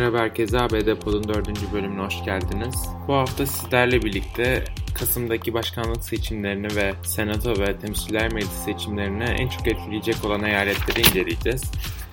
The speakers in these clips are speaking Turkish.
Merhaba herkese ABD Pod'un 4. bölümüne hoş geldiniz. Bu hafta sizlerle birlikte Kasım'daki başkanlık seçimlerini ve Senato ve Temsiller Meclisi seçimlerini en çok etkileyecek olan eyaletleri inceleyeceğiz.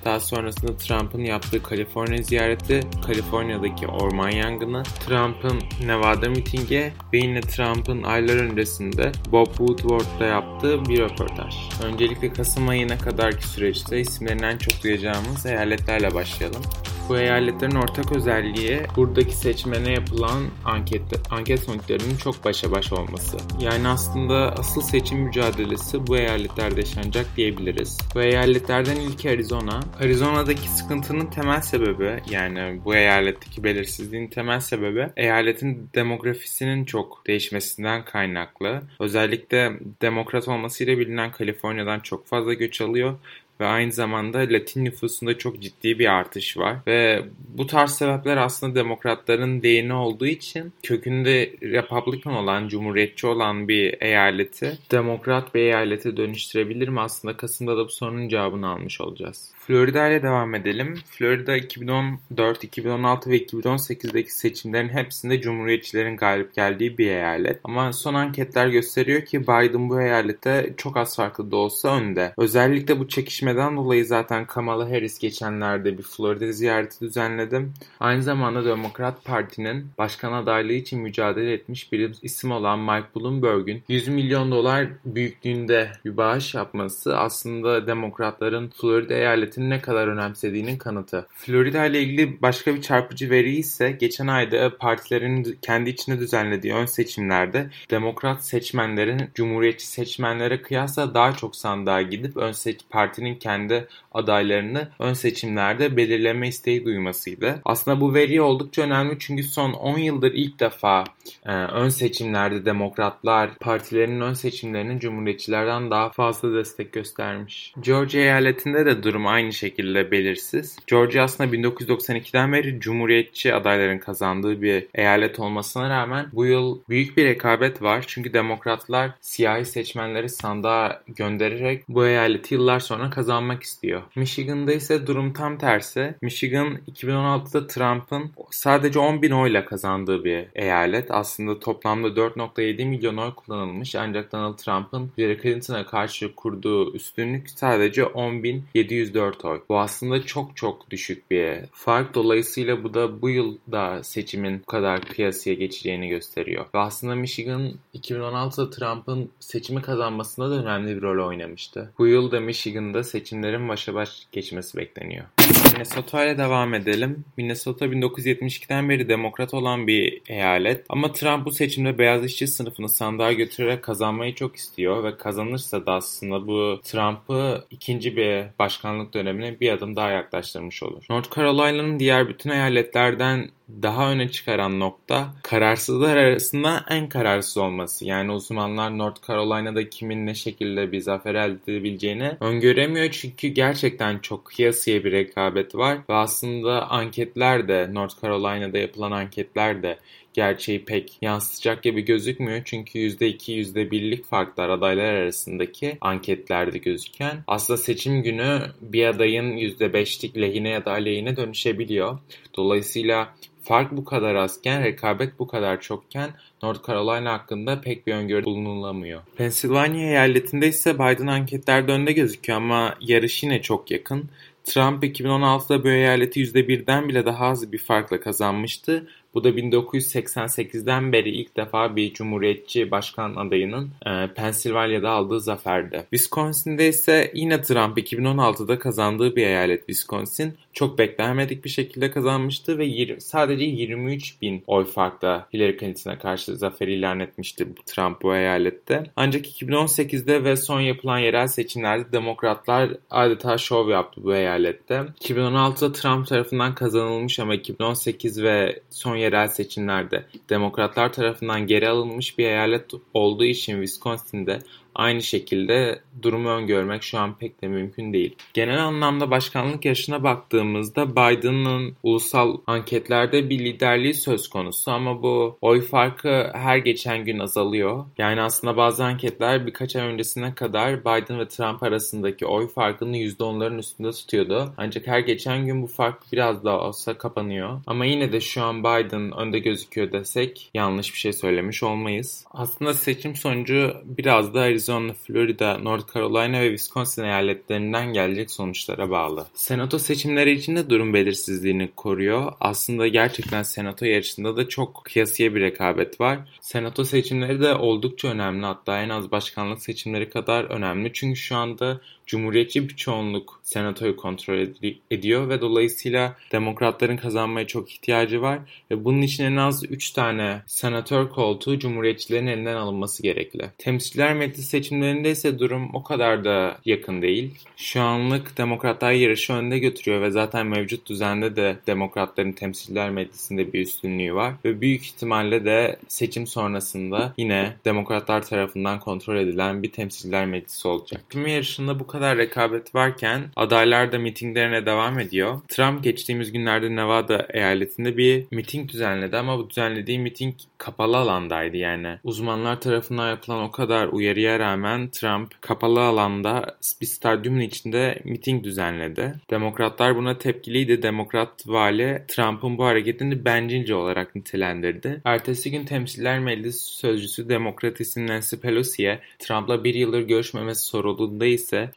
Daha sonrasında Trump'ın yaptığı Kaliforniya ziyareti, Kaliforniya'daki orman yangını, Trump'ın Nevada mitingi ve yine Trump'ın aylar öncesinde Bob Woodward'la yaptığı bir röportaj. Öncelikle Kasım ayına kadarki süreçte isimlerinden çok duyacağımız eyaletlerle başlayalım. Bu eyaletlerin ortak özelliği buradaki seçmene yapılan anket, anket sonuçlarının çok başa baş olması. Yani aslında asıl seçim mücadelesi bu eyaletlerde yaşanacak diyebiliriz. Bu eyaletlerden ilki Arizona. Arizona'daki sıkıntının temel sebebi yani bu eyaletteki belirsizliğin temel sebebi eyaletin demografisinin çok değişmesinden kaynaklı. Özellikle demokrat olmasıyla bilinen Kaliforniya'dan çok fazla göç alıyor ve aynı zamanda Latin nüfusunda çok ciddi bir artış var. Ve bu tarz sebepler aslında demokratların değini olduğu için kökünde Republican olan, cumhuriyetçi olan bir eyaleti demokrat bir eyalete dönüştürebilir mi? Aslında Kasım'da da bu sorunun cevabını almış olacağız. Florida ile devam edelim. Florida 2014, 2016 ve 2018'deki seçimlerin hepsinde cumhuriyetçilerin galip geldiği bir eyalet. Ama son anketler gösteriyor ki Biden bu eyalette çok az farklı da olsa önde. Özellikle bu çekişmeden dolayı zaten Kamala Harris geçenlerde bir Florida ziyareti düzenledim. Aynı zamanda Demokrat Parti'nin başkan adaylığı için mücadele etmiş bir isim olan Mike Bloomberg'ün 100 milyon dolar büyüklüğünde bir bağış yapması aslında demokratların Florida eyaleti devletini ne kadar önemsediğinin kanıtı. Florida ile ilgili başka bir çarpıcı veri ise geçen ayda partilerin kendi içinde düzenlediği ön seçimlerde demokrat seçmenlerin cumhuriyetçi seçmenlere kıyasla daha çok sandığa gidip ön seç partinin kendi adaylarını ön seçimlerde belirleme isteği duymasıydı. Aslında bu veri oldukça önemli çünkü son 10 yıldır ilk defa e, ön seçimlerde demokratlar partilerin ön seçimlerinin cumhuriyetçilerden daha fazla destek göstermiş. Georgia eyaletinde de durum aynı şekilde belirsiz. Georgia aslında 1992'den beri cumhuriyetçi adayların kazandığı bir eyalet olmasına rağmen bu yıl büyük bir rekabet var. Çünkü demokratlar siyahi seçmenleri sandığa göndererek bu eyaleti yıllar sonra kazanmak istiyor. Michigan'da ise durum tam tersi. Michigan 2016'da Trump'ın sadece 10 bin oyla kazandığı bir eyalet. Aslında toplamda 4.7 milyon oy kullanılmış ancak Donald Trump'ın Hillary Clinton'a karşı kurduğu üstünlük sadece 10.704 oy. Bu aslında çok çok düşük bir fark. Dolayısıyla bu da bu yıl da seçimin bu kadar kıyasıya geçeceğini gösteriyor. Ve aslında Michigan 2016'da Trump'ın seçimi kazanmasında da önemli bir rol oynamıştı. Bu yıl da Michigan'da seçimlerin başa baş geçmesi bekleniyor. Minnesota ile devam edelim. Minnesota 1972'den beri demokrat olan bir eyalet ama Trump bu seçimde beyaz işçi sınıfını sandığa götürerek kazanmayı çok istiyor ve kazanırsa da aslında bu Trump'ı ikinci bir başkanlık dönemine bir adım daha yaklaştırmış olur. North Carolina'nın diğer bütün eyaletlerden daha öne çıkaran nokta kararsızlar arasında en kararsız olması. Yani uzmanlar North Carolina'da kimin ne şekilde bir zafer elde edebileceğini öngöremiyor çünkü gerçekten çok kıyasıya bir rekabet var ve aslında anketler de North Carolina'da yapılan anketler de gerçeği pek yansıtacak gibi gözükmüyor. Çünkü %2, %1'lik farklar adaylar arasındaki anketlerde gözüken aslında seçim günü bir adayın %5'lik lehine ya da aleyhine dönüşebiliyor. Dolayısıyla Fark bu kadar azken, rekabet bu kadar çokken North Carolina hakkında pek bir öngörü bulunulamıyor. Pennsylvania eyaletinde ise Biden anketlerde önde gözüküyor ama yarış yine çok yakın. Trump 2016'da bu eyaleti %1'den bile daha az bir farkla kazanmıştı bu da 1988'den beri ilk defa bir cumhuriyetçi başkan adayının e, Pensilvanya'da aldığı zaferdi. Wisconsin'de ise yine Trump 2016'da kazandığı bir eyalet Wisconsin. Çok beklenmedik bir şekilde kazanmıştı ve 20, sadece 23 bin oy farkla Hillary Clinton'a karşı zafer ilan etmişti Trump bu eyalette. Ancak 2018'de ve son yapılan yerel seçimlerde demokratlar adeta şov yaptı bu eyalette. 2016'da Trump tarafından kazanılmış ama 2018 ve son yerel seçimlerde Demokratlar tarafından geri alınmış bir eyalet olduğu için Wisconsin'de aynı şekilde durumu öngörmek şu an pek de mümkün değil. Genel anlamda başkanlık yaşına baktığımızda Biden'ın ulusal anketlerde bir liderliği söz konusu ama bu oy farkı her geçen gün azalıyor. Yani aslında bazı anketler birkaç ay öncesine kadar Biden ve Trump arasındaki oy farkını %10'ların üstünde tutuyordu. Ancak her geçen gün bu fark biraz daha olsa kapanıyor. Ama yine de şu an Biden önde gözüküyor desek yanlış bir şey söylemiş olmayız. Aslında seçim sonucu biraz da Arizona, Florida, North Carolina ve Wisconsin eyaletlerinden gelecek sonuçlara bağlı. Senato seçimleri için de durum belirsizliğini koruyor. Aslında gerçekten senato yarışında da çok kıyasıya bir rekabet var. Senato seçimleri de oldukça önemli hatta en az başkanlık seçimleri kadar önemli. Çünkü şu anda Cumhuriyetçi bir çoğunluk senatoyu kontrol ed- ediyor ve dolayısıyla demokratların kazanmaya çok ihtiyacı var ve bunun için en az 3 tane senatör koltuğu cumhuriyetçilerin elinden alınması gerekli. Temsilciler Meclisi seçimlerinde ise durum o kadar da yakın değil. Şu anlık demokratlar yarışı önde götürüyor ve zaten mevcut düzende de demokratların temsilciler meclisinde bir üstünlüğü var ve büyük ihtimalle de seçim sonrasında yine demokratlar tarafından kontrol edilen bir temsilciler meclisi olacak. Seçim yarışında bu kadar rekabet varken adaylar da mitinglerine devam ediyor. Trump geçtiğimiz günlerde Nevada eyaletinde bir miting düzenledi ama bu düzenlediği miting kapalı alandaydı yani. Uzmanlar tarafından yapılan o kadar uyarıya rağmen Trump kapalı alanda bir stadyumun içinde miting düzenledi. Demokratlar buna tepkiliydi. Demokrat vali Trump'ın bu hareketini bencilce olarak nitelendirdi. Ertesi gün Temsiller Meclisi Sözcüsü Demokrat Nancy Pelosi'ye Trump'la bir yıldır görüşmemesi sorulduğunda ise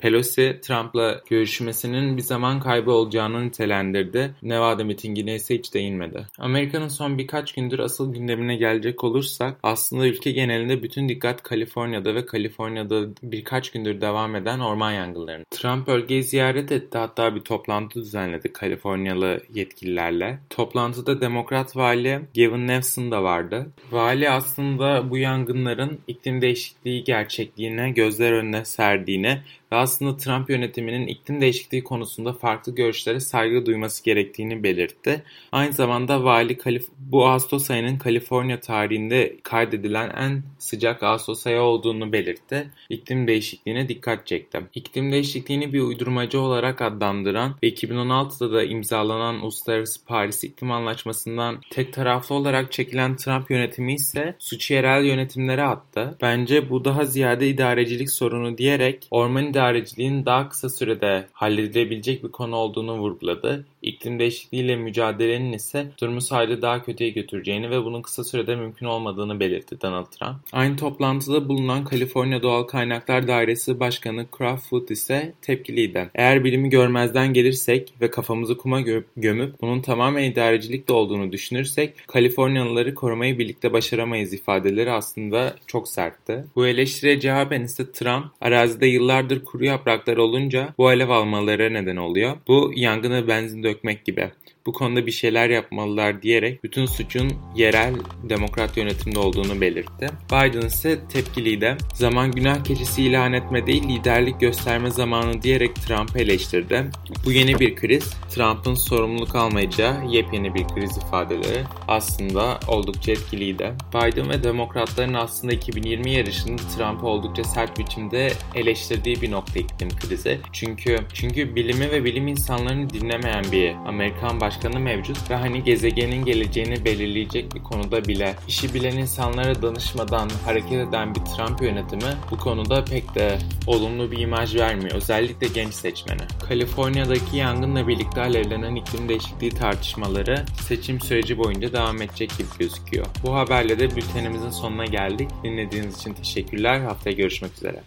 Trump'la görüşmesinin bir zaman kaybı olacağını nitelendirdi. Nevada mitingine ise hiç değinmedi. Amerika'nın son birkaç gündür asıl gündemine gelecek olursak aslında ülke genelinde bütün dikkat Kaliforniya'da ve Kaliforniya'da birkaç gündür devam eden orman yangınlarına. Trump bölgeyi ziyaret etti hatta bir toplantı düzenledi Kaliforniyalı yetkililerle. Toplantıda Demokrat Vali Gavin Newsom da vardı. Vali aslında bu yangınların iklim değişikliği gerçekliğine gözler önüne serdiğini ve aslında Trump yönetiminin iklim değişikliği konusunda farklı görüşlere saygı duyması gerektiğini belirtti. Aynı zamanda vali Kalif bu Ağustos ayının Kaliforniya tarihinde kaydedilen en sıcak Ağustos ayı olduğunu belirtti. İklim değişikliğine dikkat çekti. İklim değişikliğini bir uydurmacı olarak adlandıran ve 2016'da da imzalanan Uluslararası Paris İklim Anlaşması'ndan tek taraflı olarak çekilen Trump yönetimi ise suçu yerel yönetimlere attı. Bence bu daha ziyade idarecilik sorunu diyerek orman idareciliğin daha kısa sürede halledilebilecek bir konu olduğunu vurguladı. İklim değişikliğiyle mücadelenin ise durumu sadece daha kötüye götüreceğini ve bunun kısa sürede mümkün olmadığını belirtti Donald Trump. Aynı toplantıda bulunan Kaliforniya Doğal Kaynaklar Dairesi Başkanı Crawford ise tepkiliydi. Eğer bilimi görmezden gelirsek ve kafamızı kuma gö gömüp bunun tamamen idarecilikle olduğunu düşünürsek Kaliforniyalıları korumayı birlikte başaramayız ifadeleri aslında çok sertti. Bu eleştiriye cevaben ise Trump arazide yıllardır kuru yapraklar olunca bu alev almaları neden oluyor. Bu yangına benzin dökmek gibi. Bu konuda bir şeyler yapmalılar diyerek bütün suçun yerel demokrat yönetimde olduğunu belirtti. Biden ise tepkiliydi. Zaman günah keçisi ilan etme değil liderlik gösterme zamanı diyerek Trump'ı eleştirdi. Bu yeni bir kriz. Trump'ın sorumluluk almayacağı yepyeni bir kriz ifadeleri aslında oldukça etkiliydi. Biden ve demokratların aslında 2020 yarışında Trump'ı oldukça sert biçimde eleştirdiği bir nokta iklim krizi. Çünkü çünkü bilimi ve bilim insanlarını dinlemeyen bir Amerikan başkanı mevcut ve hani gezegenin geleceğini belirleyecek bir konuda bile işi bilen insanlara danışmadan hareket eden bir Trump yönetimi bu konuda pek de olumlu bir imaj vermiyor. Özellikle genç seçmene. Kaliforniya'daki yangınla birlikte alevlenen iklim değişikliği tartışmaları seçim süreci boyunca devam edecek gibi gözüküyor. Bu haberle de bültenimizin sonuna geldik. Dinlediğiniz için teşekkürler. Haftaya görüşmek üzere.